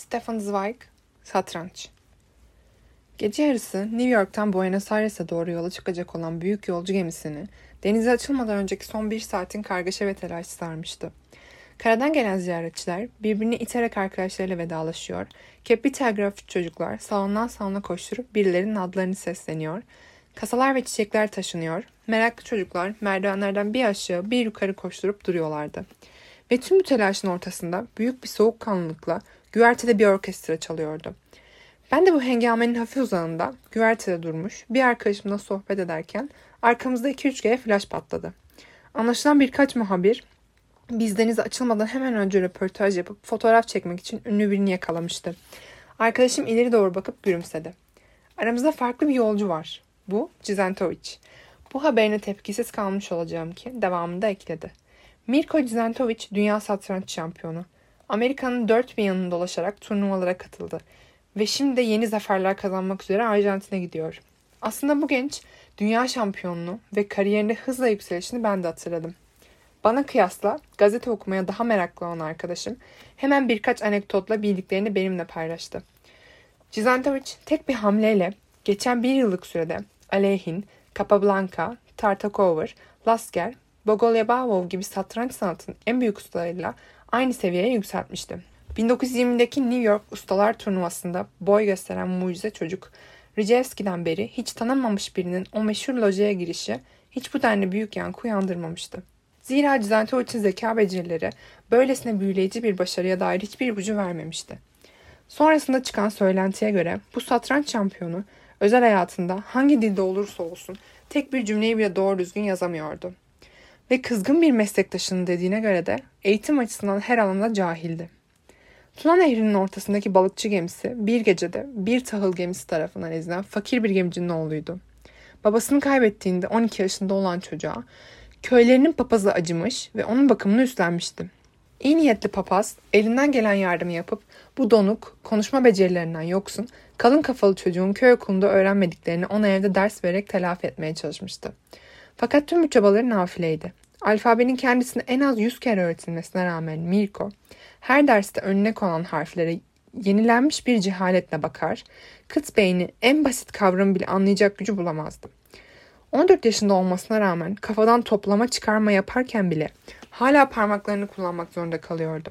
Stefan Zweig, Satranç Gece yarısı New York'tan Buenos Aires'e doğru yola çıkacak olan büyük yolcu gemisini denize açılmadan önceki son bir saatin kargaşa ve telaş sarmıştı. Karadan gelen ziyaretçiler birbirini iterek arkadaşlarıyla vedalaşıyor, kepli telgraf çocuklar salondan salona koşturup birilerinin adlarını sesleniyor, kasalar ve çiçekler taşınıyor, meraklı çocuklar merdivenlerden bir aşağı bir yukarı koşturup duruyorlardı. Ve tüm bu telaşın ortasında büyük bir soğukkanlılıkla güvertede bir orkestra çalıyordu. Ben de bu hengamenin hafif uzağında güvertede durmuş bir arkadaşımla sohbet ederken arkamızda 2-3 kere flash patladı. Anlaşılan birkaç muhabir biz denize açılmadan hemen önce röportaj yapıp fotoğraf çekmek için ünlü birini yakalamıştı. Arkadaşım ileri doğru bakıp gülümsedi. Aramızda farklı bir yolcu var. Bu Cizentovic. Bu haberine tepkisiz kalmış olacağım ki devamında ekledi. Mirko Cizentovic dünya satranç şampiyonu. Amerika'nın dört bir yanını dolaşarak turnuvalara katıldı. Ve şimdi de yeni zaferler kazanmak üzere Arjantin'e gidiyor. Aslında bu genç dünya şampiyonluğu ve kariyerinde hızla yükselişini ben de hatırladım. Bana kıyasla gazete okumaya daha meraklı olan arkadaşım hemen birkaç anekdotla bildiklerini benimle paylaştı. Cizentovic tek bir hamleyle geçen bir yıllık sürede Aleyhin, Capablanca, Tartakover, Lasker, Bogolyabavov gibi satranç sanatının en büyük ustalarıyla aynı seviyeye yükseltmişti. 1920'deki New York Ustalar Turnuvası'nda boy gösteren mucize çocuk Rijevski'den beri hiç tanınmamış birinin o meşhur lojaya girişi hiç bu denli büyük yankı uyandırmamıştı. Zira Cizentovic'in zeka becerileri böylesine büyüleyici bir başarıya dair hiçbir ipucu vermemişti. Sonrasında çıkan söylentiye göre bu satranç şampiyonu özel hayatında hangi dilde olursa olsun tek bir cümleyi bile doğru düzgün yazamıyordu. Ve kızgın bir meslektaşının dediğine göre de eğitim açısından her alanda cahildi. Tuna Nehri'nin ortasındaki balıkçı gemisi bir gecede bir tahıl gemisi tarafından ezilen fakir bir gemicinin oğluydu. Babasını kaybettiğinde 12 yaşında olan çocuğa köylerinin papazı acımış ve onun bakımını üstlenmişti. İyi niyetli papaz elinden gelen yardımı yapıp bu donuk, konuşma becerilerinden yoksun, kalın kafalı çocuğun köy okulunda öğrenmediklerini ona evde ders vererek telafi etmeye çalışmıştı. Fakat tüm bu çabaları nafileydi. Alfabenin kendisine en az 100 kere öğretilmesine rağmen Mirko, her derste önüne konan harflere yenilenmiş bir cehaletle bakar, kıt beyni en basit kavramı bile anlayacak gücü bulamazdı. 14 yaşında olmasına rağmen kafadan toplama çıkarma yaparken bile hala parmaklarını kullanmak zorunda kalıyordu.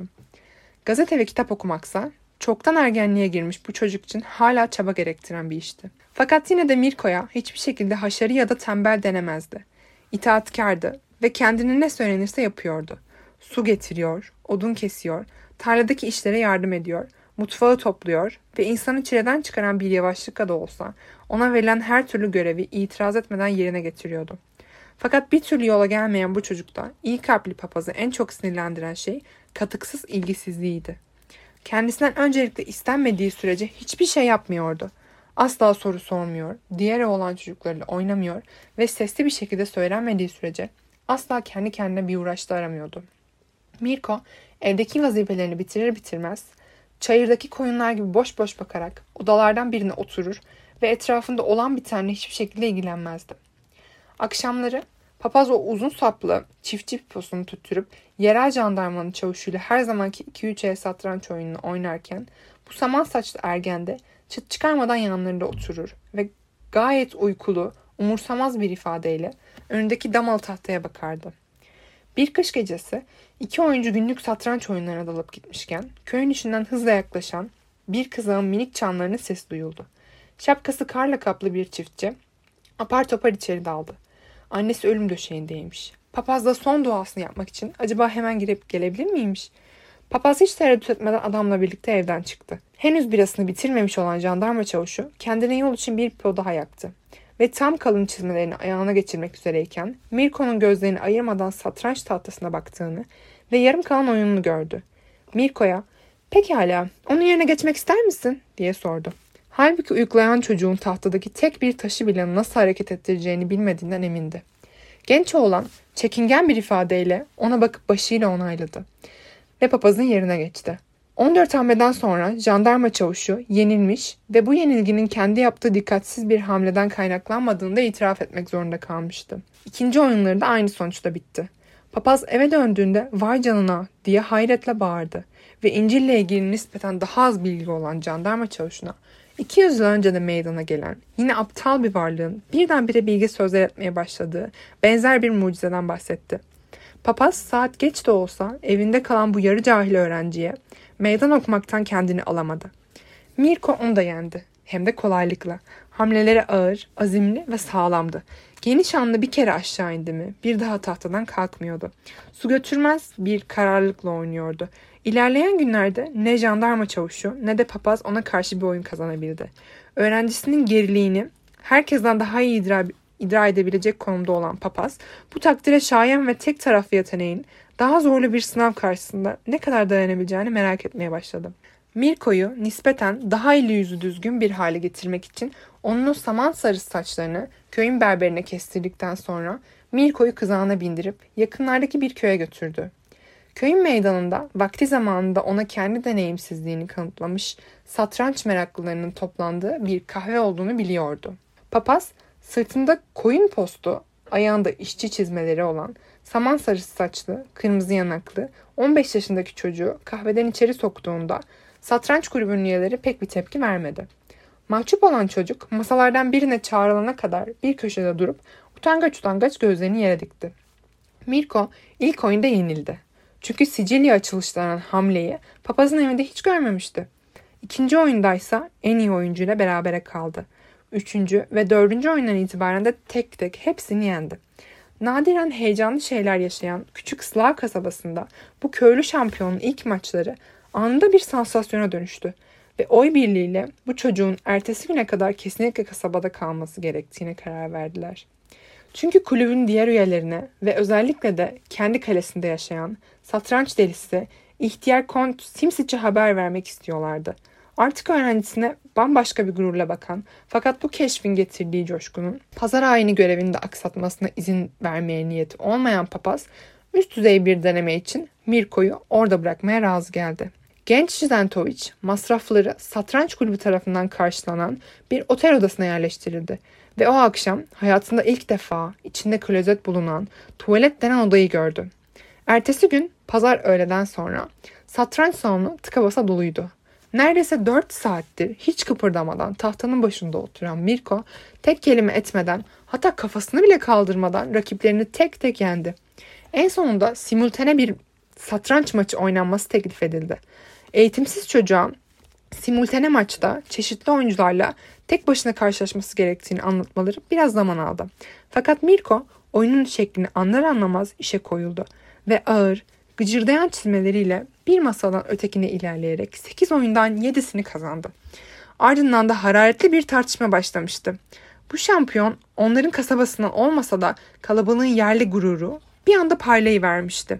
Gazete ve kitap okumaksa çoktan ergenliğe girmiş bu çocuk için hala çaba gerektiren bir işti. Fakat yine de Mirko'ya hiçbir şekilde haşarı ya da tembel denemezdi. İtaatkardı ve kendine ne söylenirse yapıyordu. Su getiriyor, odun kesiyor, tarladaki işlere yardım ediyor, mutfağı topluyor ve insanı çileden çıkaran bir yavaşlıkla da olsa ona verilen her türlü görevi itiraz etmeden yerine getiriyordu. Fakat bir türlü yola gelmeyen bu çocukta iyi kalpli papazı en çok sinirlendiren şey katıksız ilgisizliğiydi. Kendisinden öncelikle istenmediği sürece hiçbir şey yapmıyordu. Asla soru sormuyor, diğer olan çocuklarıyla oynamıyor ve sesli bir şekilde söylenmediği sürece asla kendi kendine bir uğraşta aramıyordu. Mirko evdeki vazifelerini bitirir bitirmez çayırdaki koyunlar gibi boş boş bakarak odalardan birine oturur ve etrafında olan bitenle hiçbir şekilde ilgilenmezdi. Akşamları papaz o uzun saplı çiftçi piposunu tutturup yerel jandarmanın çavuşuyla her zamanki 2-3 el satranç oyununu oynarken bu saman saçlı ergende çıt çıkarmadan yanlarında oturur ve gayet uykulu, umursamaz bir ifadeyle önündeki damalı tahtaya bakardı. Bir kış gecesi iki oyuncu günlük satranç oyunlarına dalıp gitmişken köyün içinden hızla yaklaşan bir kızağın minik çanlarının ses duyuldu. Şapkası karla kaplı bir çiftçi apar topar içeri daldı. Annesi ölüm döşeğindeymiş. Papaz da son duasını yapmak için acaba hemen girip gelebilir miymiş? Papaz hiç tereddüt etmeden adamla birlikte evden çıktı. Henüz birasını bitirmemiş olan jandarma çavuşu kendine yol için bir pipo daha yaktı ve tam kalın çizmelerini ayağına geçirmek üzereyken Mirko'nun gözlerini ayırmadan satranç tahtasına baktığını ve yarım kalan oyununu gördü. Mirko'ya pekala onun yerine geçmek ister misin diye sordu. Halbuki uyuklayan çocuğun tahtadaki tek bir taşı bile nasıl hareket ettireceğini bilmediğinden emindi. Genç oğlan çekingen bir ifadeyle ona bakıp başıyla onayladı ve papazın yerine geçti. 14 hamleden sonra jandarma çavuşu yenilmiş ve bu yenilginin kendi yaptığı dikkatsiz bir hamleden kaynaklanmadığını da itiraf etmek zorunda kalmıştı. İkinci oyunları da aynı sonuçta bitti. Papaz eve döndüğünde vay canına diye hayretle bağırdı ve İncil'le ilgili nispeten daha az bilgi olan jandarma çavuşuna 200 yıl önce de meydana gelen, yine aptal bir varlığın birdenbire bilgi sözler etmeye başladığı benzer bir mucizeden bahsetti. Papaz saat geç de olsa evinde kalan bu yarı cahil öğrenciye meydan okumaktan kendini alamadı. Mirko onu da yendi. Hem de kolaylıkla. Hamleleri ağır, azimli ve sağlamdı. Geniş anlı bir kere aşağı indi mi bir daha tahtadan kalkmıyordu. Su götürmez bir kararlılıkla oynuyordu. İlerleyen günlerde ne jandarma çavuşu ne de papaz ona karşı bir oyun kazanabildi. Öğrencisinin geriliğini herkesten daha iyi idra, idra edebilecek konumda olan papaz bu takdire şayan ve tek taraflı yeteneğin daha zorlu bir sınav karşısında ne kadar dayanabileceğini merak etmeye başladı. Mirko'yu nispeten daha eli yüzü düzgün bir hale getirmek için onun o saman sarısı saçlarını köyün berberine kestirdikten sonra Mirko'yu kızağına bindirip yakınlardaki bir köye götürdü. Köyün meydanında vakti zamanında ona kendi deneyimsizliğini kanıtlamış satranç meraklılarının toplandığı bir kahve olduğunu biliyordu. Papaz sırtında koyun postu, ayağında işçi çizmeleri olan saman sarısı saçlı, kırmızı yanaklı 15 yaşındaki çocuğu kahveden içeri soktuğunda satranç kulübünün üyeleri pek bir tepki vermedi. Mahcup olan çocuk masalardan birine çağrılana kadar bir köşede durup utangaç utangaç gözlerini yere dikti. Mirko ilk oyunda yenildi. Çünkü Sicilya açılışlanan hamleyi papazın evinde hiç görmemişti. İkinci oyundaysa en iyi oyuncuyla berabere kaldı. Üçüncü ve dördüncü oyundan itibaren de tek tek hepsini yendi. Nadiren heyecanlı şeyler yaşayan küçük Slav kasabasında bu köylü şampiyonun ilk maçları anında bir sansasyona dönüştü ve oy birliğiyle bu çocuğun ertesi güne kadar kesinlikle kasabada kalması gerektiğine karar verdiler. Çünkü kulübün diğer üyelerine ve özellikle de kendi kalesinde yaşayan satranç delisi ihtiyar Kont Simsic'e haber vermek istiyorlardı. Artık öğrencisine bambaşka bir gururla bakan fakat bu keşfin getirdiği coşkunun pazar ayini görevini de aksatmasına izin vermeye niyeti olmayan papaz üst düzey bir deneme için Mirko'yu orada bırakmaya razı geldi. Genç Zidentovic masrafları satranç kulübü tarafından karşılanan bir otel odasına yerleştirildi ve o akşam hayatında ilk defa içinde klozet bulunan tuvalet denen odayı gördü. Ertesi gün pazar öğleden sonra satranç salonu tıka basa doluydu. Neredeyse 4 saattir hiç kıpırdamadan tahtanın başında oturan Mirko tek kelime etmeden hatta kafasını bile kaldırmadan rakiplerini tek tek yendi. En sonunda simultane bir satranç maçı oynanması teklif edildi. Eğitimsiz çocuğa simultane maçta çeşitli oyuncularla tek başına karşılaşması gerektiğini anlatmaları biraz zaman aldı. Fakat Mirko oyunun şeklini anlar anlamaz işe koyuldu ve ağır, gıcırdayan çizmeleriyle bir masadan ötekine ilerleyerek 8 oyundan 7'sini kazandı. Ardından da hararetli bir tartışma başlamıştı. Bu şampiyon onların kasabasından olmasa da kalabalığın yerli gururu bir anda parlayıvermişti.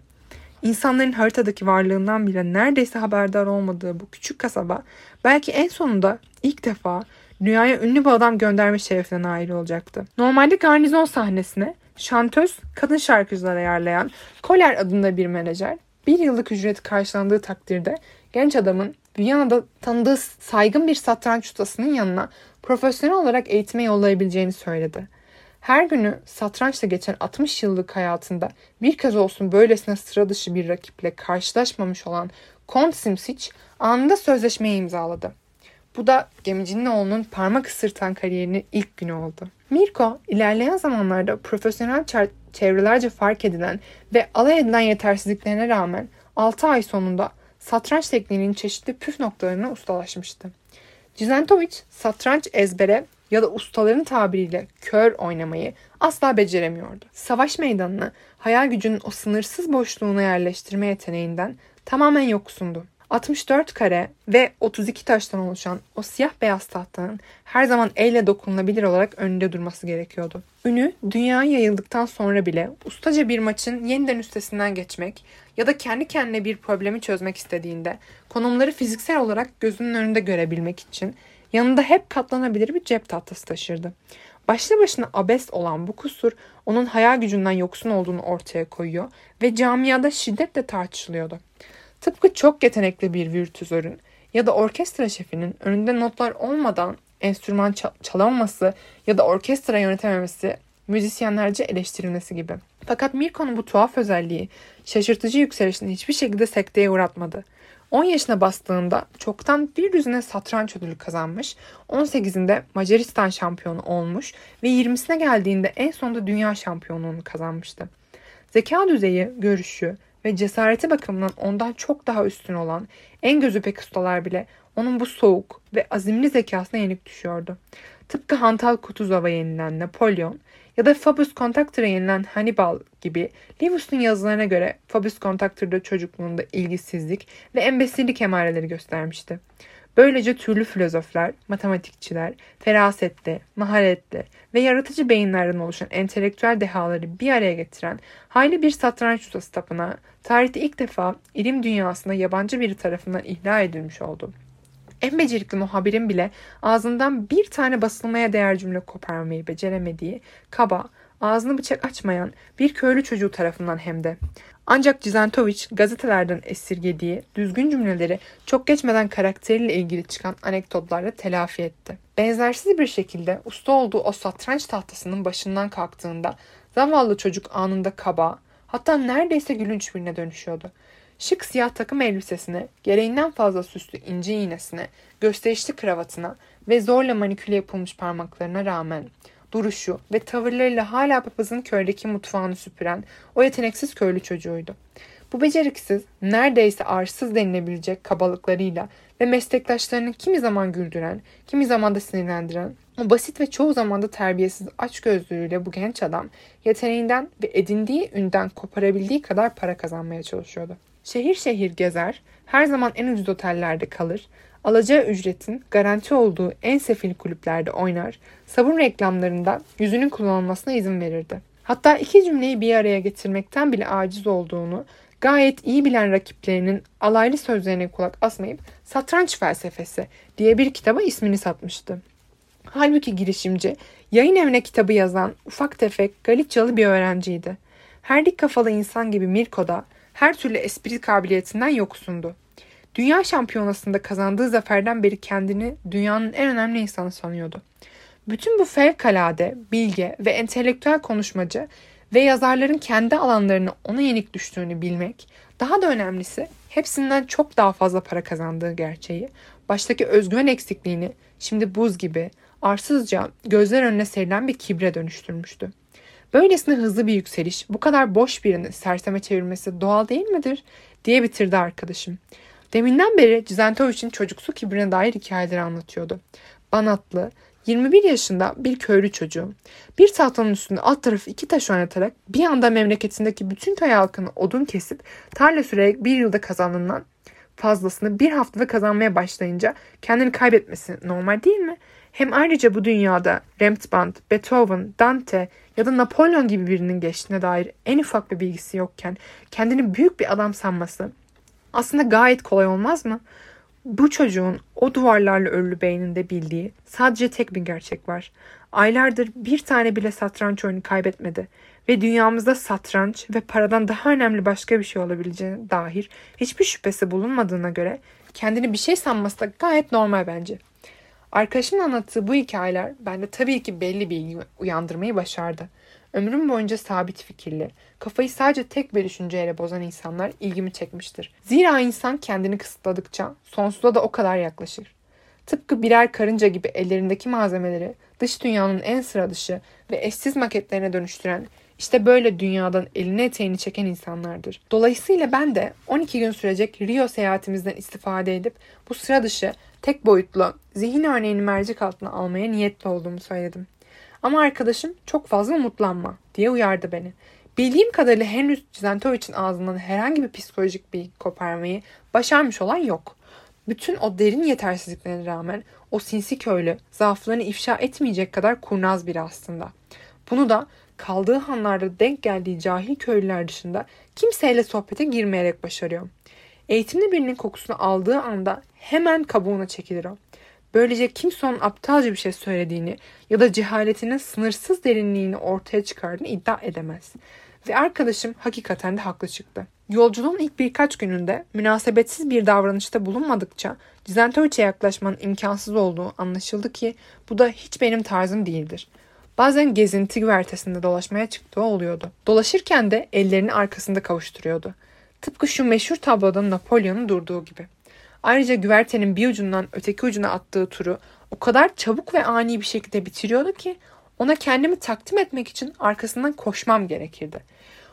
İnsanların haritadaki varlığından bile neredeyse haberdar olmadığı bu küçük kasaba belki en sonunda ilk defa dünyaya ünlü bir adam gönderme şerefine nail olacaktı. Normalde garnizon sahnesine şantöz kadın şarkıcılar ayarlayan Koller adında bir menajer bir yıllık ücreti karşılandığı takdirde genç adamın Viyana'da tanıdığı saygın bir satranç ustasının yanına profesyonel olarak eğitime yollayabileceğini söyledi. Her günü satrançla geçen 60 yıllık hayatında bir kez olsun böylesine sıra dışı bir rakiple karşılaşmamış olan Kont Simsic anında sözleşmeyi imzaladı. Bu da gemicinin oğlunun parmak ısırtan kariyerinin ilk günü oldu. Mirko ilerleyen zamanlarda profesyonel çevrelerce fark edilen ve alay edilen yetersizliklerine rağmen 6 ay sonunda satranç tekniğinin çeşitli püf noktalarına ustalaşmıştı. Cizentovic satranç ezbere ya da ustaların tabiriyle kör oynamayı asla beceremiyordu. Savaş meydanını hayal gücünün o sınırsız boşluğuna yerleştirme yeteneğinden tamamen yoksundu. 64 kare ve 32 taştan oluşan o siyah beyaz tahtanın her zaman elle dokunulabilir olarak önünde durması gerekiyordu. Ünü dünyaya yayıldıktan sonra bile ustaca bir maçın yeniden üstesinden geçmek ya da kendi kendine bir problemi çözmek istediğinde konumları fiziksel olarak gözünün önünde görebilmek için yanında hep katlanabilir bir cep tahtası taşırdı. Başlı başına abes olan bu kusur onun hayal gücünden yoksun olduğunu ortaya koyuyor ve camiada şiddetle tartışılıyordu. Tıpkı çok yetenekli bir virtüzörün ya da orkestra şefinin önünde notlar olmadan enstrüman çalamaması ya da orkestra yönetememesi müzisyenlerce eleştirilmesi gibi. Fakat Mirko'nun bu tuhaf özelliği şaşırtıcı yükselişini hiçbir şekilde sekteye uğratmadı. 10 yaşına bastığında çoktan bir düzine satranç ödülü kazanmış, 18'inde Macaristan şampiyonu olmuş ve 20'sine geldiğinde en sonunda dünya şampiyonluğunu kazanmıştı. Zeka düzeyi, görüşü ve cesareti bakımından ondan çok daha üstün olan en gözü pek ustalar bile onun bu soğuk ve azimli zekasına yenik düşüyordu. Tıpkı Hantal Kutuzov'a yenilen Napolyon ya da Fabius Contactor'a yenilen Hannibal gibi Livus'un yazılarına göre Fabius Contactor'da çocukluğunda ilgisizlik ve embesillik emareleri göstermişti. Böylece türlü filozoflar, matematikçiler, ferasetli, maharetli ve yaratıcı beyinlerden oluşan entelektüel dehaları bir araya getiren hayli bir satranç ustası tapınağı, tarihte ilk defa ilim dünyasında yabancı biri tarafından ihlal edilmiş oldu. En becerikli muhabirin bile ağzından bir tane basılmaya değer cümle koparmayı beceremediği, kaba, ağzını bıçak açmayan bir köylü çocuğu tarafından hem de. Ancak Cizentovic gazetelerden esirgediği düzgün cümleleri çok geçmeden karakteriyle ilgili çıkan anekdotlarla telafi etti. Benzersiz bir şekilde usta olduğu o satranç tahtasının başından kalktığında zavallı çocuk anında kaba, hatta neredeyse gülünç birine dönüşüyordu. Şık siyah takım elbisesine, gereğinden fazla süslü ince iğnesine, gösterişli kravatına ve zorla maniküle yapılmış parmaklarına rağmen duruşu ve tavırlarıyla hala papazın köydeki mutfağını süpüren o yeteneksiz köylü çocuğuydu. Bu beceriksiz, neredeyse arsız denilebilecek kabalıklarıyla ve meslektaşlarını kimi zaman güldüren, kimi zaman da sinirlendiren, o basit ve çoğu zaman da terbiyesiz açgözlülüğüyle bu genç adam yeteneğinden ve edindiği ünden koparabildiği kadar para kazanmaya çalışıyordu. Şehir şehir gezer, her zaman en ucuz otellerde kalır, alacağı ücretin garanti olduğu en sefil kulüplerde oynar, sabun reklamlarında yüzünün kullanılmasına izin verirdi. Hatta iki cümleyi bir araya getirmekten bile aciz olduğunu gayet iyi bilen rakiplerinin alaylı sözlerine kulak asmayıp Satranç Felsefesi diye bir kitaba ismini satmıştı. Halbuki girişimci yayın evine kitabı yazan ufak tefek Galiçyalı bir öğrenciydi. Her dik kafalı insan gibi Mirko da her türlü espri kabiliyetinden yoksundu. Dünya şampiyonasında kazandığı zaferden beri kendini dünyanın en önemli insanı sanıyordu. Bütün bu fevkalade, bilge ve entelektüel konuşmacı ve yazarların kendi alanlarını ona yenik düştüğünü bilmek, daha da önemlisi hepsinden çok daha fazla para kazandığı gerçeği, baştaki özgüven eksikliğini şimdi buz gibi, arsızca gözler önüne serilen bir kibre dönüştürmüştü. Böylesine hızlı bir yükseliş, bu kadar boş birini serseme çevirmesi doğal değil midir? diye bitirdi arkadaşım. Deminden beri Cizentovic'in çocuksu kibrine dair hikayeleri anlatıyordu. Banatlı, 21 yaşında bir köylü çocuğu. Bir tahtanın üstünde alt tarafı iki taş oynatarak bir anda memleketindeki bütün köy halkını odun kesip tarla sürerek bir yılda kazanılan fazlasını bir haftada kazanmaya başlayınca kendini kaybetmesi normal değil mi? Hem ayrıca bu dünyada Rembrandt, Beethoven, Dante ya da Napolyon gibi birinin geçtiğine dair en ufak bir bilgisi yokken kendini büyük bir adam sanması aslında gayet kolay olmaz mı? Bu çocuğun o duvarlarla örülü beyninde bildiği sadece tek bir gerçek var. Aylardır bir tane bile satranç oyunu kaybetmedi ve dünyamızda satranç ve paradan daha önemli başka bir şey olabileceğine dair hiçbir şüphesi bulunmadığına göre kendini bir şey sanması da gayet normal bence. Arkadaşımın anlattığı bu hikayeler bende tabii ki belli bir ilgi uyandırmayı başardı. Ömrüm boyunca sabit fikirli, kafayı sadece tek bir düşünceyle bozan insanlar ilgimi çekmiştir. Zira insan kendini kısıtladıkça sonsuza da o kadar yaklaşır. Tıpkı birer karınca gibi ellerindeki malzemeleri dış dünyanın en sıra dışı ve eşsiz maketlerine dönüştüren işte böyle dünyadan elini eteğini çeken insanlardır. Dolayısıyla ben de 12 gün sürecek Rio seyahatimizden istifade edip bu sıra dışı, tek boyutlu, zihin örneğini mercek altına almaya niyetli olduğumu söyledim. Ama arkadaşım çok fazla umutlanma diye uyardı beni. Bildiğim kadarıyla henüz Cizentovic'in ağzından herhangi bir psikolojik bir koparmayı başarmış olan yok. Bütün o derin yetersizliklerine rağmen o sinsi köylü zaaflarını ifşa etmeyecek kadar kurnaz biri aslında. Bunu da kaldığı hanlarda denk geldiği cahil köylüler dışında kimseyle sohbete girmeyerek başarıyor. Eğitimli birinin kokusunu aldığı anda hemen kabuğuna çekilir o. Böylece kimse onun aptalca bir şey söylediğini ya da cehaletinin sınırsız derinliğini ortaya çıkardığını iddia edemez. Ve arkadaşım hakikaten de haklı çıktı. Yolculuğun ilk birkaç gününde münasebetsiz bir davranışta bulunmadıkça Cizentovic'e yaklaşmanın imkansız olduğu anlaşıldı ki bu da hiç benim tarzım değildir. Bazen gezinti güvertesinde dolaşmaya çıktığı oluyordu. Dolaşırken de ellerini arkasında kavuşturuyordu. Tıpkı şu meşhur tabloda Napolyon'un durduğu gibi. Ayrıca güvertenin bir ucundan öteki ucuna attığı turu o kadar çabuk ve ani bir şekilde bitiriyordu ki ona kendimi takdim etmek için arkasından koşmam gerekirdi.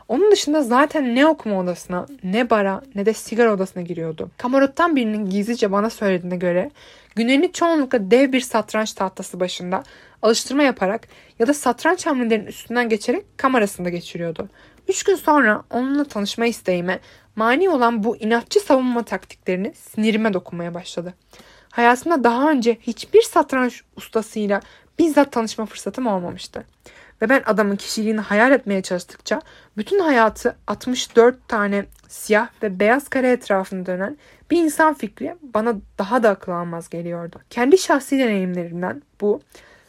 Onun dışında zaten ne okuma odasına, ne bara, ne de sigara odasına giriyordu. Kamarottan birinin gizlice bana söylediğine göre günlerini çoğunlukla dev bir satranç tahtası başında alıştırma yaparak ya da satranç hamlelerinin üstünden geçerek kamerasında geçiriyordu. Üç gün sonra onunla tanışma isteğime mani olan bu inatçı savunma taktiklerini sinirime dokunmaya başladı. Hayatımda daha önce hiçbir satranç ustasıyla bizzat tanışma fırsatım olmamıştı. Ve ben adamın kişiliğini hayal etmeye çalıştıkça bütün hayatı 64 tane siyah ve beyaz kare etrafında dönen bir insan fikri bana daha da akıl almaz geliyordu. Kendi şahsi deneyimlerimden bu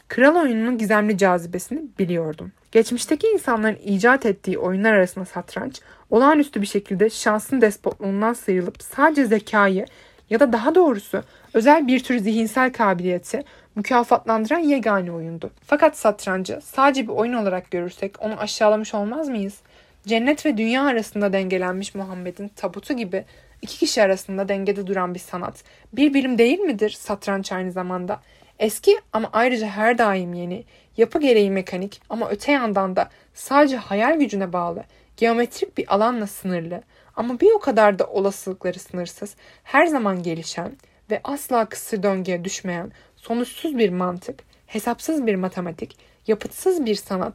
kral oyununun gizemli cazibesini biliyordum. Geçmişteki insanların icat ettiği oyunlar arasında satranç, olağanüstü bir şekilde şansın despotluğundan sıyrılıp sadece zekayı ya da daha doğrusu özel bir tür zihinsel kabiliyeti mükafatlandıran yegane oyundu. Fakat satrancı sadece bir oyun olarak görürsek onu aşağılamış olmaz mıyız? Cennet ve dünya arasında dengelenmiş Muhammed'in tabutu gibi iki kişi arasında dengede duran bir sanat. Bir bilim değil midir satranç aynı zamanda? Eski ama ayrıca her daim yeni, yapı gereği mekanik ama öte yandan da sadece hayal gücüne bağlı, geometrik bir alanla sınırlı ama bir o kadar da olasılıkları sınırsız, her zaman gelişen ve asla kısır döngüye düşmeyen sonuçsuz bir mantık, hesapsız bir matematik, yapıtsız bir sanat,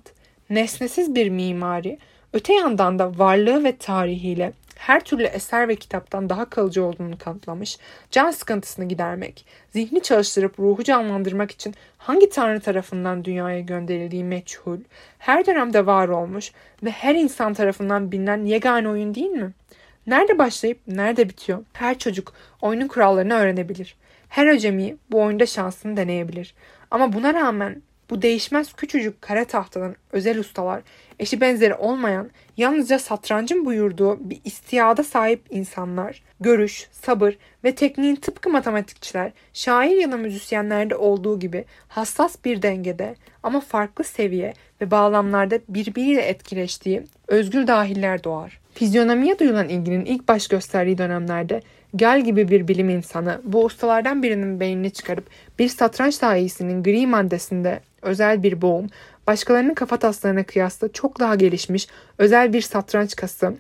nesnesiz bir mimari, öte yandan da varlığı ve tarihiyle her türlü eser ve kitaptan daha kalıcı olduğunu kanıtlamış, can sıkıntısını gidermek, zihni çalıştırıp ruhu canlandırmak için hangi tanrı tarafından dünyaya gönderildiği meçhul, her dönemde var olmuş ve her insan tarafından bilinen yegane oyun değil mi? Nerede başlayıp nerede bitiyor? Her çocuk oyunun kurallarını öğrenebilir. Her acemi bu oyunda şansını deneyebilir. Ama buna rağmen bu değişmez küçücük kare tahtadan özel ustalar, eşi benzeri olmayan, yalnızca satrancın buyurduğu bir istiyada sahip insanlar, görüş, sabır ve tekniğin tıpkı matematikçiler, şair ya da müzisyenlerde olduğu gibi hassas bir dengede ama farklı seviye ve bağlamlarda birbiriyle etkileştiği özgür dahiller doğar. Fizyonomiye duyulan ilginin ilk baş gösterdiği dönemlerde Gel gibi bir bilim insanı bu ustalardan birinin beynini çıkarıp bir satranç dahiyesinin gri maddesinde özel bir boğum, başkalarının kafa taslarına kıyasla çok daha gelişmiş özel bir satranç kası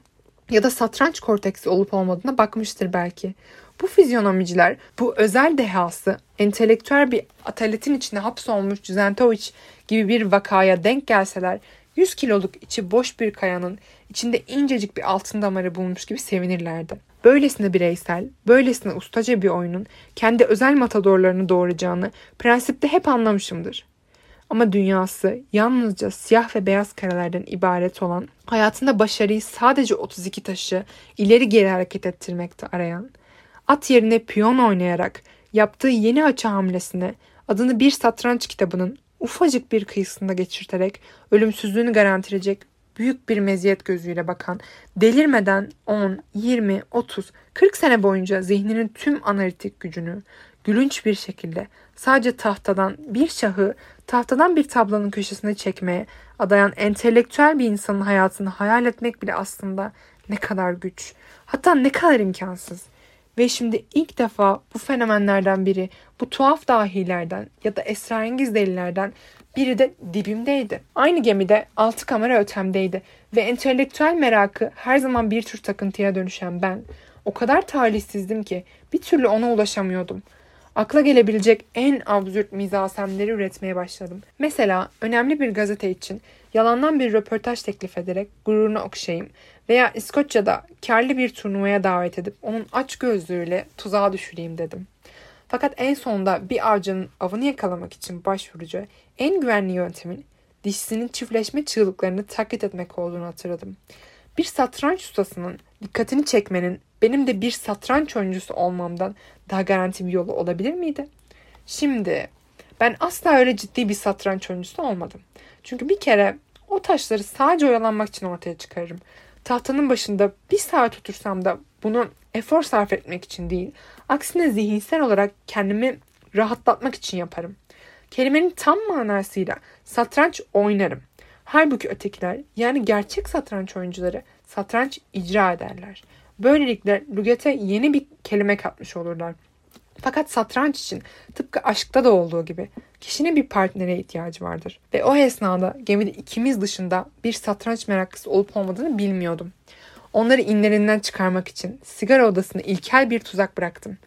ya da satranç korteksi olup olmadığına bakmıştır belki. Bu fizyonomiciler bu özel dehası entelektüel bir ataletin içine hapsolmuş Zentovic gibi bir vakaya denk gelseler 100 kiloluk içi boş bir kayanın içinde incecik bir altın damarı bulmuş gibi sevinirlerdi. Böylesine bireysel, böylesine ustaca bir oyunun kendi özel matadorlarını doğuracağını prensipte hep anlamışımdır. Ama dünyası yalnızca siyah ve beyaz karelerden ibaret olan, hayatında başarıyı sadece 32 taşı ileri geri hareket ettirmekte arayan, at yerine piyon oynayarak yaptığı yeni açı hamlesine adını bir satranç kitabının ufacık bir kıyısında geçirterek ölümsüzlüğünü garantileyecek büyük bir meziyet gözüyle bakan, delirmeden 10, 20, 30, 40 sene boyunca zihninin tüm analitik gücünü gülünç bir şekilde sadece tahtadan bir şahı tahtadan bir tablonun köşesine çekmeye adayan entelektüel bir insanın hayatını hayal etmek bile aslında ne kadar güç. Hatta ne kadar imkansız. Ve şimdi ilk defa bu fenomenlerden biri, bu tuhaf dahilerden ya da esrarengiz delilerden biri de dibimdeydi. Aynı gemide altı kamera ötemdeydi ve entelektüel merakı her zaman bir tür takıntıya dönüşen ben o kadar talihsizdim ki bir türlü ona ulaşamıyordum. Akla gelebilecek en absürt mizasemleri üretmeye başladım. Mesela önemli bir gazete için yalandan bir röportaj teklif ederek gururunu okşayayım veya İskoçya'da karlı bir turnuvaya davet edip onun aç gözlüğüyle tuzağa düşüreyim dedim. Fakat en sonunda bir avcının avını yakalamak için başvurucu en güvenli yöntemin dişisinin çiftleşme çığlıklarını taklit etmek olduğunu hatırladım. Bir satranç ustasının dikkatini çekmenin benim de bir satranç oyuncusu olmamdan daha garanti bir yolu olabilir miydi? Şimdi ben asla öyle ciddi bir satranç oyuncusu olmadım. Çünkü bir kere o taşları sadece oyalanmak için ortaya çıkarırım. Tahtanın başında bir saat otursam da bunu efor sarf etmek için değil, aksine zihinsel olarak kendimi rahatlatmak için yaparım. Kelimenin tam manasıyla satranç oynarım. Halbuki ötekiler yani gerçek satranç oyuncuları satranç icra ederler. Böylelikle lügete yeni bir kelime katmış olurlar. Fakat satranç için tıpkı aşkta da olduğu gibi kişinin bir partnere ihtiyacı vardır. Ve o esnada gemide ikimiz dışında bir satranç meraklısı olup olmadığını bilmiyordum. Onları inlerinden çıkarmak için sigara odasına ilkel bir tuzak bıraktım.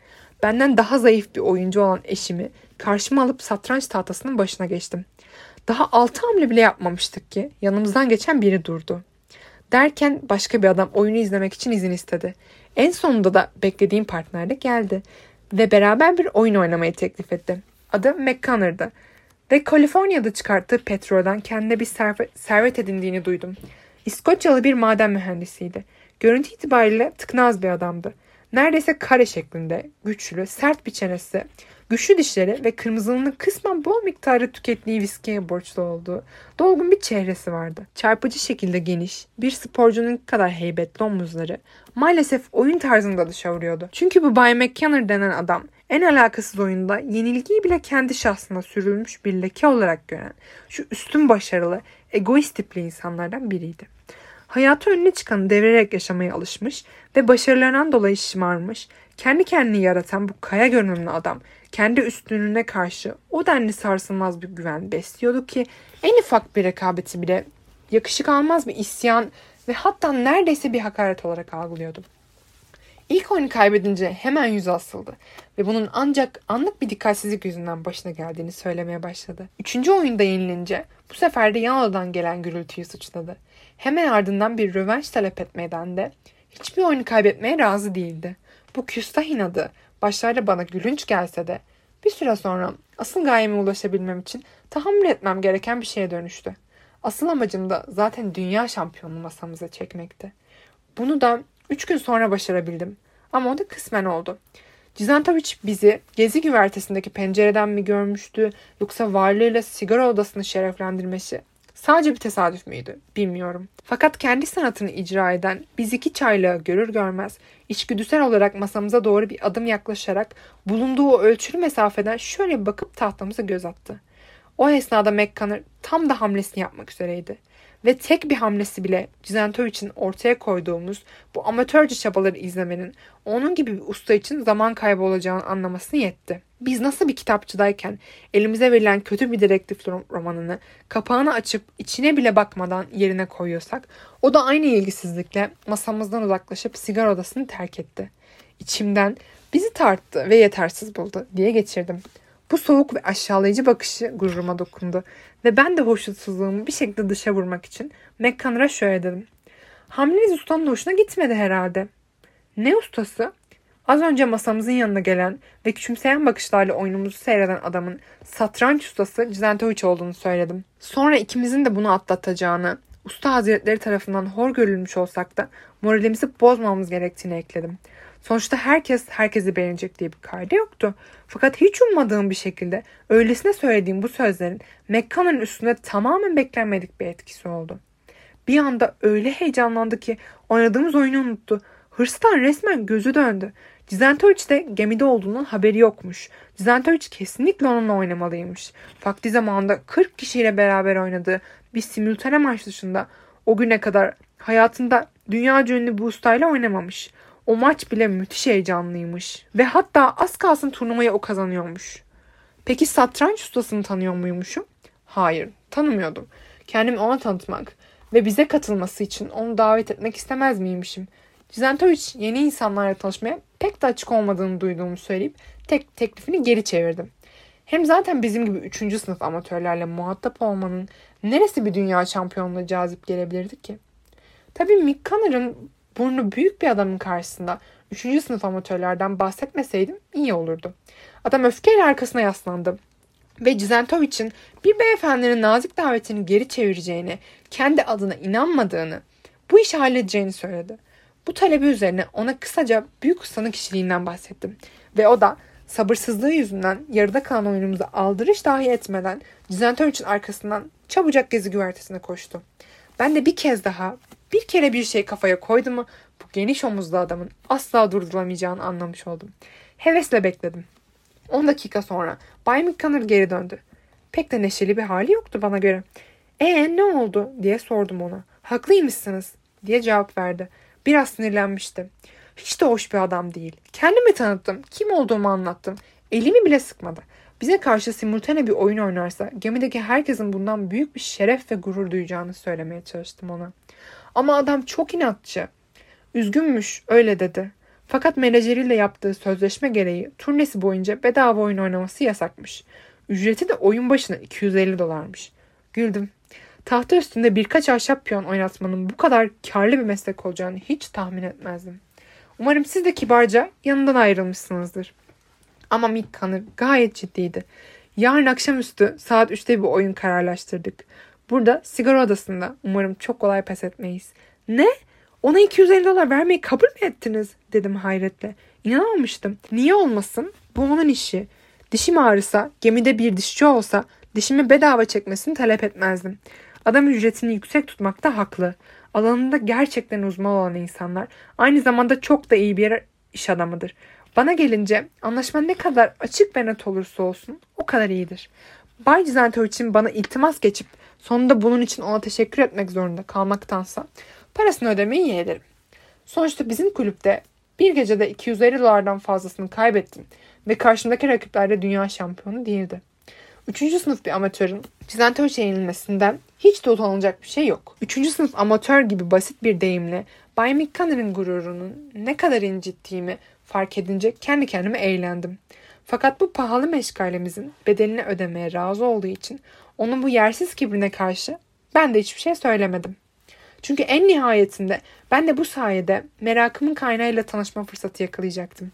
Benden daha zayıf bir oyuncu olan eşimi karşıma alıp satranç tahtasının başına geçtim. Daha altı hamle bile yapmamıştık ki yanımızdan geçen biri durdu. Derken başka bir adam oyunu izlemek için izin istedi. En sonunda da beklediğim partner de geldi ve beraber bir oyun oynamayı teklif etti. Adı McConnor'dı ve Kaliforniya'da çıkarttığı petrolden kendine bir servet edindiğini duydum. İskoçyalı bir maden mühendisiydi. Görüntü itibariyle tıknaz bir adamdı. Neredeyse kare şeklinde, güçlü, sert bir çenesi, güçlü dişleri ve kırmızılığının kısmen bol miktarda tükettiği viskiye borçlu olduğu dolgun bir çehresi vardı. Çarpıcı şekilde geniş, bir sporcunun kadar heybetli omuzları maalesef oyun tarzında dışa vuruyordu. Çünkü bu Bay McKenner denen adam en alakasız oyunda yenilgiyi bile kendi şahsına sürülmüş bir leke olarak gören şu üstün başarılı, egoist tipli insanlardan biriydi. Hayatı önüne çıkanı devirerek yaşamaya alışmış ve başarılarından dolayı şımarmış, kendi kendini yaratan bu kaya görünümlü adam kendi üstünlüğüne karşı o denli sarsılmaz bir güven besliyordu ki en ufak bir rekabeti bile yakışık almaz bir isyan ve hatta neredeyse bir hakaret olarak algılıyordu. İlk oyunu kaybedince hemen yüzü asıldı ve bunun ancak anlık bir dikkatsizlik yüzünden başına geldiğini söylemeye başladı. Üçüncü oyunda yenilince bu sefer de yan odadan gelen gürültüyü suçladı. Hemen ardından bir rövanş talep etmeden de hiçbir oyunu kaybetmeye razı değildi. Bu küstah inadı başlarda bana gülünç gelse de bir süre sonra asıl gayeme ulaşabilmem için tahammül etmem gereken bir şeye dönüştü. Asıl amacım da zaten dünya şampiyonu masamıza çekmekti. Bunu da üç gün sonra başarabildim. Ama o da kısmen oldu. Cizantovic bizi gezi güvertesindeki pencereden mi görmüştü yoksa varlığıyla sigara odasını şereflendirmesi sadece bir tesadüf müydü bilmiyorum. Fakat kendi sanatını icra eden biz iki çaylağı görür görmez içgüdüsel olarak masamıza doğru bir adım yaklaşarak bulunduğu o ölçülü mesafeden şöyle bakıp tahtamıza göz attı. O esnada McConnor tam da hamlesini yapmak üzereydi. Ve tek bir hamlesi bile Cizentov için ortaya koyduğumuz bu amatörce çabaları izlemenin onun gibi bir usta için zaman kaybı olacağını anlamasını yetti. Biz nasıl bir kitapçıdayken elimize verilen kötü bir dedektif romanını kapağını açıp içine bile bakmadan yerine koyuyorsak o da aynı ilgisizlikle masamızdan uzaklaşıp sigara odasını terk etti. İçimden bizi tarttı ve yetersiz buldu diye geçirdim. Bu soğuk ve aşağılayıcı bakışı gururuma dokundu ve ben de hoşnutsuzluğumu bir şekilde dışa vurmak için McConnor'a şöyle dedim. Hamleniz ustanın hoşuna gitmedi herhalde. Ne ustası? Az önce masamızın yanına gelen ve küçümseyen bakışlarla oyunumuzu seyreden adamın satranç ustası Cizentovic olduğunu söyledim. Sonra ikimizin de bunu atlatacağını, usta hazretleri tarafından hor görülmüş olsak da moralimizi bozmamamız gerektiğini ekledim. Sonuçta herkes herkesi beğenecek diye bir kaydı yoktu. Fakat hiç ummadığım bir şekilde öylesine söylediğim bu sözlerin Mekka'nın üstünde tamamen beklenmedik bir etkisi oldu. Bir anda öyle heyecanlandı ki oynadığımız oyunu unuttu. Hırstan resmen gözü döndü. Cizentovic de gemide olduğunun haberi yokmuş. Cizentovic kesinlikle onunla oynamalıymış. Vakti zamanında 40 kişiyle beraber oynadığı bir simültane maç dışında o güne kadar hayatında dünya ünlü bu ustayla oynamamış. O maç bile müthiş heyecanlıymış. Ve hatta az kalsın turnuvayı o kazanıyormuş. Peki satranç ustasını tanıyor muymuşum? Hayır, tanımıyordum. Kendimi ona tanıtmak ve bize katılması için onu davet etmek istemez miymişim? Cizentovic yeni insanlarla tanışmaya pek de açık olmadığını duyduğumu söyleyip tek teklifini geri çevirdim. Hem zaten bizim gibi 3. sınıf amatörlerle muhatap olmanın neresi bir dünya şampiyonluğu cazip gelebilirdi ki? Tabii Mick Connor'ın burnu büyük bir adamın karşısında 3. sınıf amatörlerden bahsetmeseydim iyi olurdu. Adam öfkeyle arkasına yaslandı ve Cizentovic'in bir beyefendinin nazik davetini geri çevireceğini, kendi adına inanmadığını, bu işi halledeceğini söyledi. Bu talebi üzerine ona kısaca büyük ustanın kişiliğinden bahsettim. Ve o da sabırsızlığı yüzünden yarıda kalan oyunumuzu aldırış dahi etmeden Cizentovic'in arkasından çabucak gezi güvertesine koştu. Ben de bir kez daha bir kere bir şey kafaya koydu mu bu geniş omuzlu adamın asla durdurulamayacağını anlamış oldum. Hevesle bekledim. 10 dakika sonra Bay McConnor geri döndü. Pek de neşeli bir hali yoktu bana göre. Ee ne oldu diye sordum ona. Haklıymışsınız diye cevap verdi. Biraz sinirlenmişti. Hiç de hoş bir adam değil. Kendimi tanıttım. Kim olduğumu anlattım. Elimi bile sıkmadı. Bize karşı simultane bir oyun oynarsa gemideki herkesin bundan büyük bir şeref ve gurur duyacağını söylemeye çalıştım ona. Ama adam çok inatçı. Üzgünmüş öyle dedi. Fakat menajeriyle yaptığı sözleşme gereği turnesi boyunca bedava oyun oynaması yasakmış. Ücreti de oyun başına 250 dolarmış. Güldüm. Tahta üstünde birkaç ahşap piyon oynatmanın bu kadar karlı bir meslek olacağını hiç tahmin etmezdim. Umarım siz de kibarca yanından ayrılmışsınızdır. Ama Mick Connor gayet ciddiydi. Yarın akşamüstü saat 3'te bir oyun kararlaştırdık. Burada sigara odasında umarım çok kolay pes etmeyiz. Ne? Ona 250 dolar vermeyi kabul mü ettiniz? Dedim hayretle. İnanamamıştım. Niye olmasın? Bu onun işi. Dişim ağrısa, gemide bir dişçi olsa dişimi bedava çekmesini talep etmezdim. Adam ücretini yüksek tutmakta haklı. Alanında gerçekten uzman olan insanlar aynı zamanda çok da iyi bir iş adamıdır. Bana gelince anlaşma ne kadar açık ve net olursa olsun o kadar iyidir. Bay Cizento için bana iltimas geçip sonunda bunun için ona teşekkür etmek zorunda kalmaktansa parasını ödemeyi yeğlerim. Sonuçta bizim kulüpte bir gecede 250 dolardan fazlasını kaybettim ve karşımdaki rakipler de dünya şampiyonu değildi. Üçüncü sınıf bir amatörün Cizantoş'a yenilmesinden hiç de utanılacak bir şey yok. Üçüncü sınıf amatör gibi basit bir deyimle Bay McConnell'ın gururunun ne kadar incittiğimi fark edince kendi kendime eğlendim. Fakat bu pahalı meşgalemizin bedelini ödemeye razı olduğu için onun bu yersiz kibrine karşı ben de hiçbir şey söylemedim. Çünkü en nihayetinde ben de bu sayede merakımın kaynağıyla tanışma fırsatı yakalayacaktım.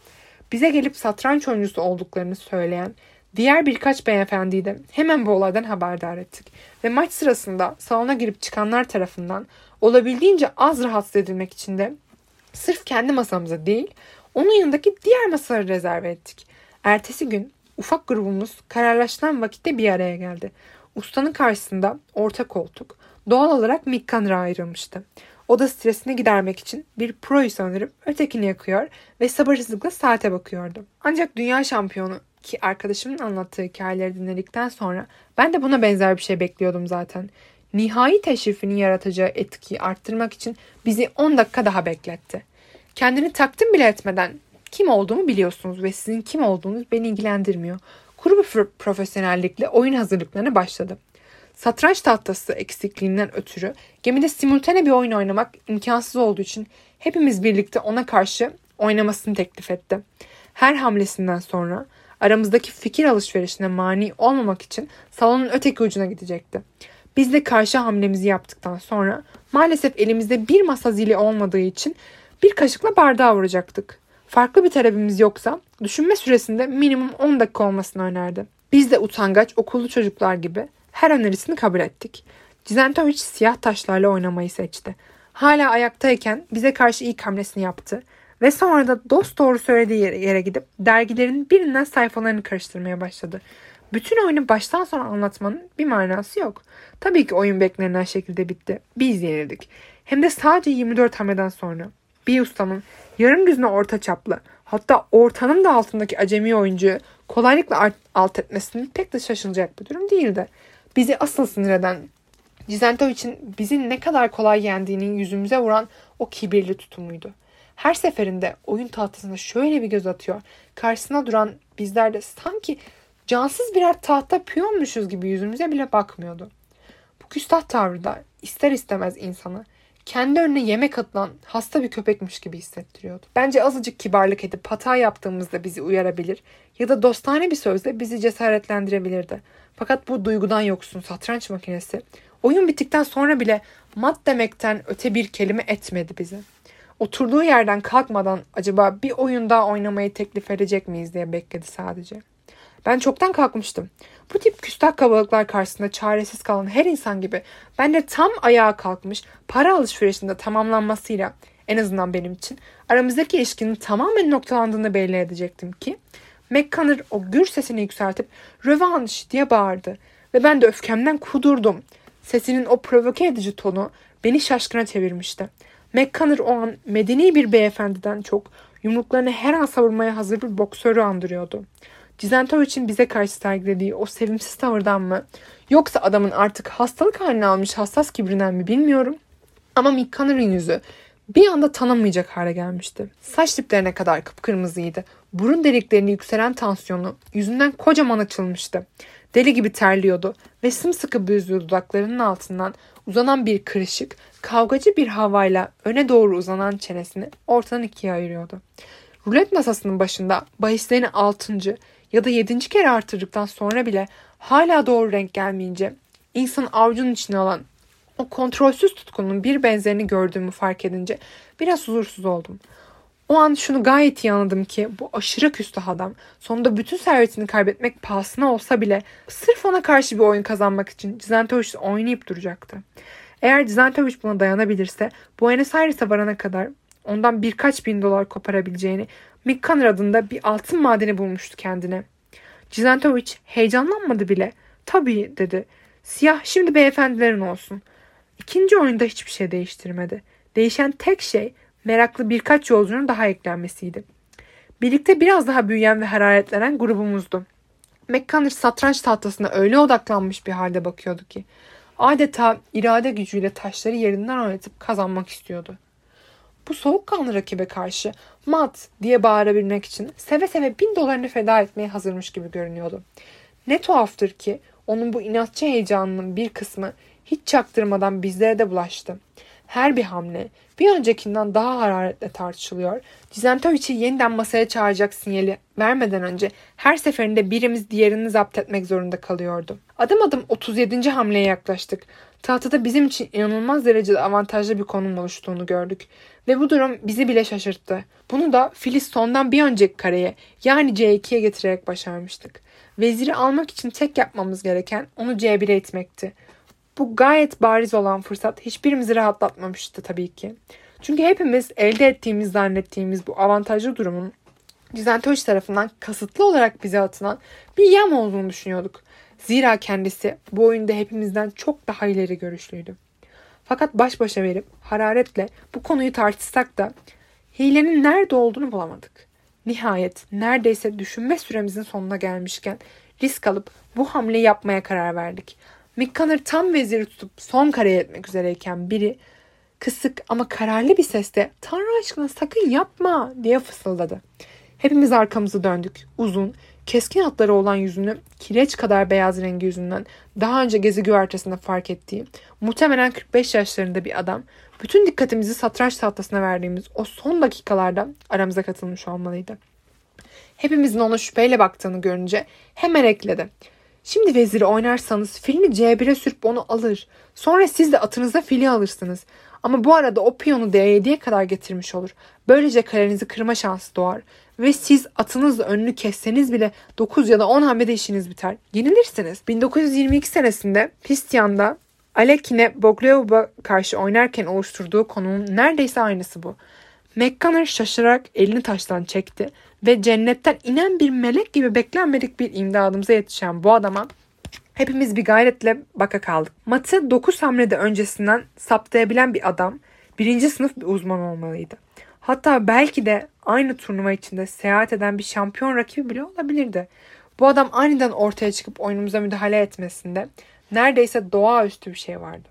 Bize gelip satranç oyuncusu olduklarını söyleyen diğer birkaç beyefendiyi de hemen bu olaydan haberdar ettik. Ve maç sırasında salona girip çıkanlar tarafından olabildiğince az rahatsız edilmek için de sırf kendi masamıza değil onun yanındaki diğer masaları rezerve ettik. Ertesi gün ufak grubumuz kararlaşılan vakitte bir araya geldi. Ustanın karşısında orta koltuk doğal olarak Mikkanır'a ayrılmıştı. O da stresini gidermek için bir proyu sanırıp ötekini yakıyor ve sabırsızlıkla saate bakıyordu. Ancak dünya şampiyonu ki arkadaşımın anlattığı hikayeleri dinledikten sonra ben de buna benzer bir şey bekliyordum zaten. Nihai teşrifinin yaratacağı etkiyi arttırmak için bizi 10 dakika daha bekletti. Kendini takdim bile etmeden kim olduğumu biliyorsunuz ve sizin kim olduğunuz beni ilgilendirmiyor. Kuru bir profesyonellikle oyun hazırlıklarına başladı. Satranç tahtası eksikliğinden ötürü gemide simultane bir oyun oynamak imkansız olduğu için hepimiz birlikte ona karşı oynamasını teklif etti. Her hamlesinden sonra aramızdaki fikir alışverişine mani olmamak için salonun öteki ucuna gidecekti. Biz de karşı hamlemizi yaptıktan sonra maalesef elimizde bir masa zili olmadığı için bir kaşıkla bardağa vuracaktık. Farklı bir talebimiz yoksa düşünme süresinde minimum 10 dakika olmasını önerdi. Biz de utangaç okullu çocuklar gibi her önerisini kabul ettik. Cizentovic siyah taşlarla oynamayı seçti. Hala ayaktayken bize karşı ilk hamlesini yaptı ve sonra da dost doğru söylediği yere gidip dergilerin birinden sayfalarını karıştırmaya başladı. Bütün oyunu baştan sona anlatmanın bir manası yok. Tabii ki oyun beklenen şekilde bitti. Biz yenildik. Hem de sadece 24 hamleden sonra. Bir ustanın yarım düzine orta çaplı hatta ortanın da altındaki acemi oyuncuyu kolaylıkla alt etmesinin pek de şaşılacak bir durum değildi. Bizi asıl sinir eden Cizento için bizi ne kadar kolay yendiğinin yüzümüze vuran o kibirli tutumuydu. Her seferinde oyun tahtasına şöyle bir göz atıyor. Karşısına duran bizler de sanki cansız birer tahta piyonmuşuz gibi yüzümüze bile bakmıyordu. Bu küstah tavrı da ister istemez insanı kendi önüne yemek atılan hasta bir köpekmiş gibi hissettiriyordu. Bence azıcık kibarlık edip hata yaptığımızda bizi uyarabilir ya da dostane bir sözle bizi cesaretlendirebilirdi. Fakat bu duygudan yoksun satranç makinesi oyun bittikten sonra bile mat demekten öte bir kelime etmedi bize. Oturduğu yerden kalkmadan acaba bir oyun daha oynamayı teklif edecek miyiz diye bekledi sadece. Ben çoktan kalkmıştım. Bu tip küstah kabalıklar karşısında çaresiz kalan her insan gibi ben de tam ayağa kalkmış para alışverişinde tamamlanmasıyla en azından benim için aramızdaki ilişkinin tamamen noktalandığını belli edecektim ki McConnor o gür sesini yükseltip rövanş diye bağırdı ve ben de öfkemden kudurdum. Sesinin o provoke edici tonu beni şaşkına çevirmişti. McConnor o an medeni bir beyefendiden çok yumruklarını her an savurmaya hazır bir boksörü andırıyordu. Cizentovic'in bize karşı sergilediği o sevimsiz tavırdan mı yoksa adamın artık hastalık haline almış hassas kibrinden mi bilmiyorum. Ama Mick Connor'ın yüzü bir anda tanımayacak hale gelmişti. Saç diplerine kadar kıpkırmızıydı. Burun deliklerini yükselen tansiyonu yüzünden kocaman açılmıştı. Deli gibi terliyordu ve sımsıkı büzdüğü dudaklarının altından uzanan bir kırışık, kavgacı bir havayla öne doğru uzanan çenesini ortadan ikiye ayırıyordu. Rulet masasının başında bahislerini altıncı ya da yedinci kere artırdıktan sonra bile hala doğru renk gelmeyince insan avucunun içine alan o kontrolsüz tutkunun bir benzerini gördüğümü fark edince biraz huzursuz oldum. O an şunu gayet iyi anladım ki bu aşırı küstah adam sonunda bütün servetini kaybetmek pahasına olsa bile sırf ona karşı bir oyun kazanmak için Cizentovic oynayıp duracaktı. Eğer Cizentovic buna dayanabilirse Buenos Aires'e varana kadar ondan birkaç bin dolar koparabileceğini Mick Connor adında bir altın madeni bulmuştu kendine. Cizentovic heyecanlanmadı bile. Tabii dedi. Siyah şimdi beyefendilerin olsun. İkinci oyunda hiçbir şey değiştirmedi. Değişen tek şey meraklı birkaç yolcunun daha eklenmesiydi. Birlikte biraz daha büyüyen ve hararetlenen grubumuzdu. McConnor satranç tahtasına öyle odaklanmış bir halde bakıyordu ki adeta irade gücüyle taşları yerinden oynatıp kazanmak istiyordu. Bu soğukkanlı rakibe karşı mat diye bağırabilmek için seve seve bin dolarını feda etmeye hazırmış gibi görünüyordu. Ne tuhaftır ki onun bu inatçı heyecanının bir kısmı hiç çaktırmadan bizlere de bulaştı. Her bir hamle bir öncekinden daha hararetle tartışılıyor. Cizentovic'i yeniden masaya çağıracak sinyali vermeden önce her seferinde birimiz diğerini zapt etmek zorunda kalıyordu. Adım adım 37. hamleye yaklaştık. Tahtada bizim için inanılmaz derecede avantajlı bir konum oluştuğunu gördük. Ve bu durum bizi bile şaşırttı. Bunu da Filiz sondan bir önceki kareye yani C2'ye getirerek başarmıştık. Veziri almak için tek yapmamız gereken onu C1'e itmekti. Bu gayet bariz olan fırsat hiçbirimizi rahatlatmamıştı tabii ki. Çünkü hepimiz elde ettiğimiz zannettiğimiz bu avantajlı durumun Cizentoş tarafından kasıtlı olarak bize atılan bir yam olduğunu düşünüyorduk. Zira kendisi bu oyunda hepimizden çok daha ileri görüşlüydü. Fakat baş başa verip hararetle bu konuyu tartışsak da hilenin nerede olduğunu bulamadık. Nihayet neredeyse düşünme süremizin sonuna gelmişken risk alıp bu hamleyi yapmaya karar verdik. Mick tam veziri tutup son kareye etmek üzereyken biri kısık ama kararlı bir sesle Tanrı aşkına sakın yapma diye fısıldadı. Hepimiz arkamızı döndük. Uzun, keskin hatları olan yüzünü kireç kadar beyaz rengi yüzünden daha önce gezi güvertesinde fark ettiği muhtemelen 45 yaşlarında bir adam bütün dikkatimizi satranç tahtasına verdiğimiz o son dakikalarda aramıza katılmış olmalıydı. Hepimizin ona şüpheyle baktığını görünce hemen ekledi. Şimdi veziri oynarsanız filini C1'e sürüp onu alır. Sonra siz de atınıza fili alırsınız. Ama bu arada o piyonu D7'ye kadar getirmiş olur. Böylece kalenizi kırma şansı doğar. Ve siz atınızla önünü kesseniz bile 9 ya da 10 hamlede işiniz biter. Yenilirsiniz. 1922 senesinde Pistian'da Alekine Bogleov'a karşı oynarken oluşturduğu konunun neredeyse aynısı bu. McConnor şaşırarak elini taştan çekti ve cennetten inen bir melek gibi beklenmedik bir imdadımıza yetişen bu adama hepimiz bir gayretle baka kaldık. Matı 9 hamlede öncesinden saptayabilen bir adam birinci sınıf bir uzman olmalıydı. Hatta belki de aynı turnuva içinde seyahat eden bir şampiyon rakibi bile olabilirdi. Bu adam aniden ortaya çıkıp oyunumuza müdahale etmesinde neredeyse doğaüstü bir şey vardı.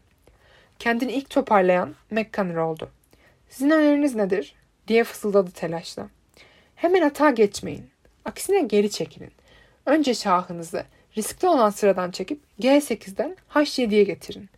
Kendini ilk toparlayan McConnor oldu. Sizin öneriniz nedir? diye fısıldadı telaşla. Hemen hata geçmeyin. Aksine geri çekilin. Önce şahınızı riskli olan sıradan çekip G8'den H7'ye getirin.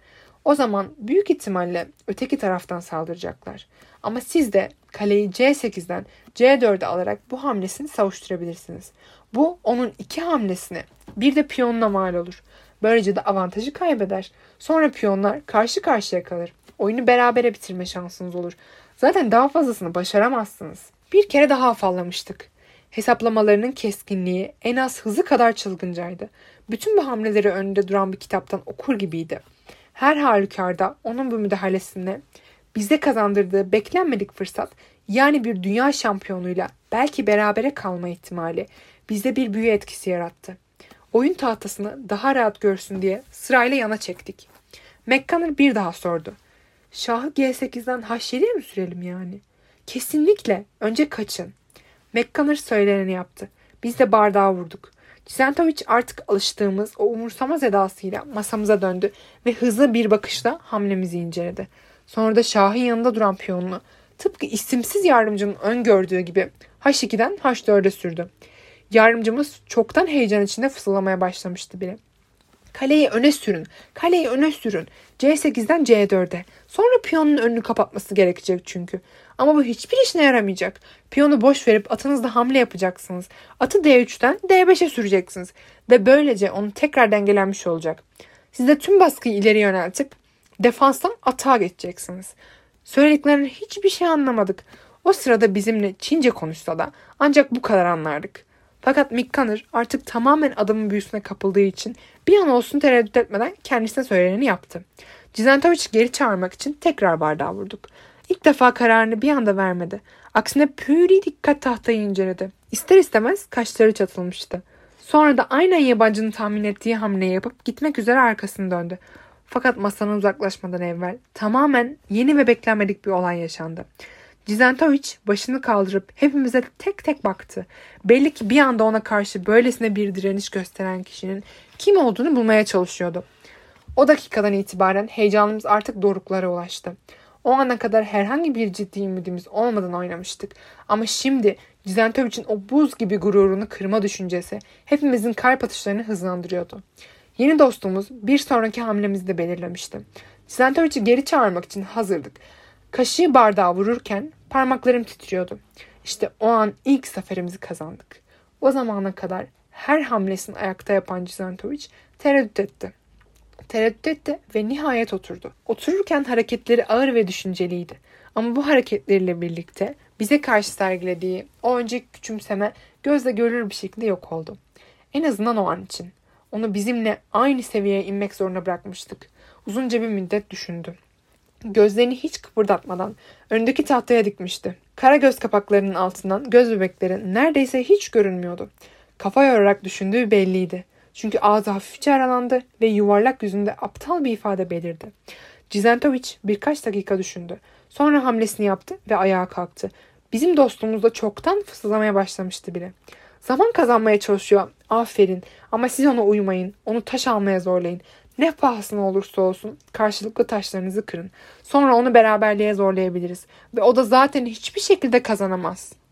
O zaman büyük ihtimalle öteki taraftan saldıracaklar. Ama siz de kaleyi C8'den C4'e alarak bu hamlesini savuşturabilirsiniz. Bu onun iki hamlesine bir de piyonuna mal olur. Böylece de avantajı kaybeder. Sonra piyonlar karşı karşıya kalır. Oyunu berabere bitirme şansınız olur. Zaten daha fazlasını başaramazsınız. Bir kere daha afallamıştık. Hesaplamalarının keskinliği en az hızı kadar çılgıncaydı. Bütün bu hamleleri önünde duran bir kitaptan okur gibiydi. Her halükarda onun bu müdahalesine bize kazandırdığı beklenmedik fırsat yani bir dünya şampiyonuyla belki berabere kalma ihtimali bizde bir büyü etkisi yarattı. Oyun tahtasını daha rahat görsün diye sırayla yana çektik. McConnor bir daha sordu. Şahı G8'den H7'ye mi sürelim yani? Kesinlikle. Önce kaçın. McConnor söyleneni yaptı. Biz de bardağı vurduk. Cizentovic artık alıştığımız o umursamaz edasıyla masamıza döndü ve hızlı bir bakışla hamlemizi inceledi. Sonra da Şah'ın yanında duran piyonunu tıpkı isimsiz yardımcının öngördüğü gibi H2'den H4'e sürdü. Yardımcımız çoktan heyecan içinde fısıldamaya başlamıştı bile. Kaleyi öne sürün, kaleyi öne sürün. C8'den C4'e. Sonra piyonun önünü kapatması gerekecek çünkü. Ama bu hiçbir işine yaramayacak. Piyonu boş verip atınızda hamle yapacaksınız. Atı D3'ten D5'e süreceksiniz. Ve böylece onu tekrar dengelenmiş olacak. Siz de tüm baskıyı ileri yöneltip defanstan atağa geçeceksiniz. Söylediklerinin hiçbir şey anlamadık. O sırada bizimle Çince konuşsa da ancak bu kadar anlardık. Fakat Mick Connor artık tamamen adamın büyüsüne kapıldığı için bir an olsun tereddüt etmeden kendisine söyleneni yaptı. Cizentovic'i geri çağırmak için tekrar bardağı vurduk. İlk defa kararını bir anda vermedi. Aksine püri dikkat tahtayı inceledi. İster istemez kaşları çatılmıştı. Sonra da aynen yabancının tahmin ettiği hamleyi yapıp gitmek üzere arkasını döndü. Fakat masanın uzaklaşmadan evvel tamamen yeni ve beklenmedik bir olay yaşandı. Cizentovic başını kaldırıp hepimize tek tek baktı. Belli ki bir anda ona karşı böylesine bir direniş gösteren kişinin kim olduğunu bulmaya çalışıyordu. O dakikadan itibaren heyecanımız artık doruklara ulaştı. O ana kadar herhangi bir ciddi ümidimiz olmadan oynamıştık. Ama şimdi Cizentovic'in o buz gibi gururunu kırma düşüncesi hepimizin kalp atışlarını hızlandırıyordu. Yeni dostumuz bir sonraki hamlemizi de belirlemişti. Cizentovic'i geri çağırmak için hazırdık. Kaşığı bardağa vururken parmaklarım titriyordu. İşte o an ilk zaferimizi kazandık. O zamana kadar her hamlesini ayakta yapan Cizentovic tereddüt etti. Tereddüt etti ve nihayet oturdu. Otururken hareketleri ağır ve düşünceliydi. Ama bu hareketleriyle birlikte bize karşı sergilediği o önceki küçümseme gözle görülür bir şekilde yok oldu. En azından o an için. Onu bizimle aynı seviyeye inmek zorunda bırakmıştık. Uzunca bir müddet düşündü. Gözlerini hiç kıpırdatmadan önündeki tahtaya dikmişti. Kara göz kapaklarının altından göz bebekleri neredeyse hiç görünmüyordu. Kafa yorarak düşündüğü belliydi. Çünkü ağzı hafifçe aralandı ve yuvarlak yüzünde aptal bir ifade belirdi. Cizentovic birkaç dakika düşündü. Sonra hamlesini yaptı ve ayağa kalktı. Bizim dostluğumuz da çoktan fısıldamaya başlamıştı bile. Zaman kazanmaya çalışıyor. Aferin. Ama siz ona uymayın. Onu taş almaya zorlayın. Ne pahasına olursa olsun karşılıklı taşlarınızı kırın. Sonra onu beraberliğe zorlayabiliriz. Ve o da zaten hiçbir şekilde kazanamaz.''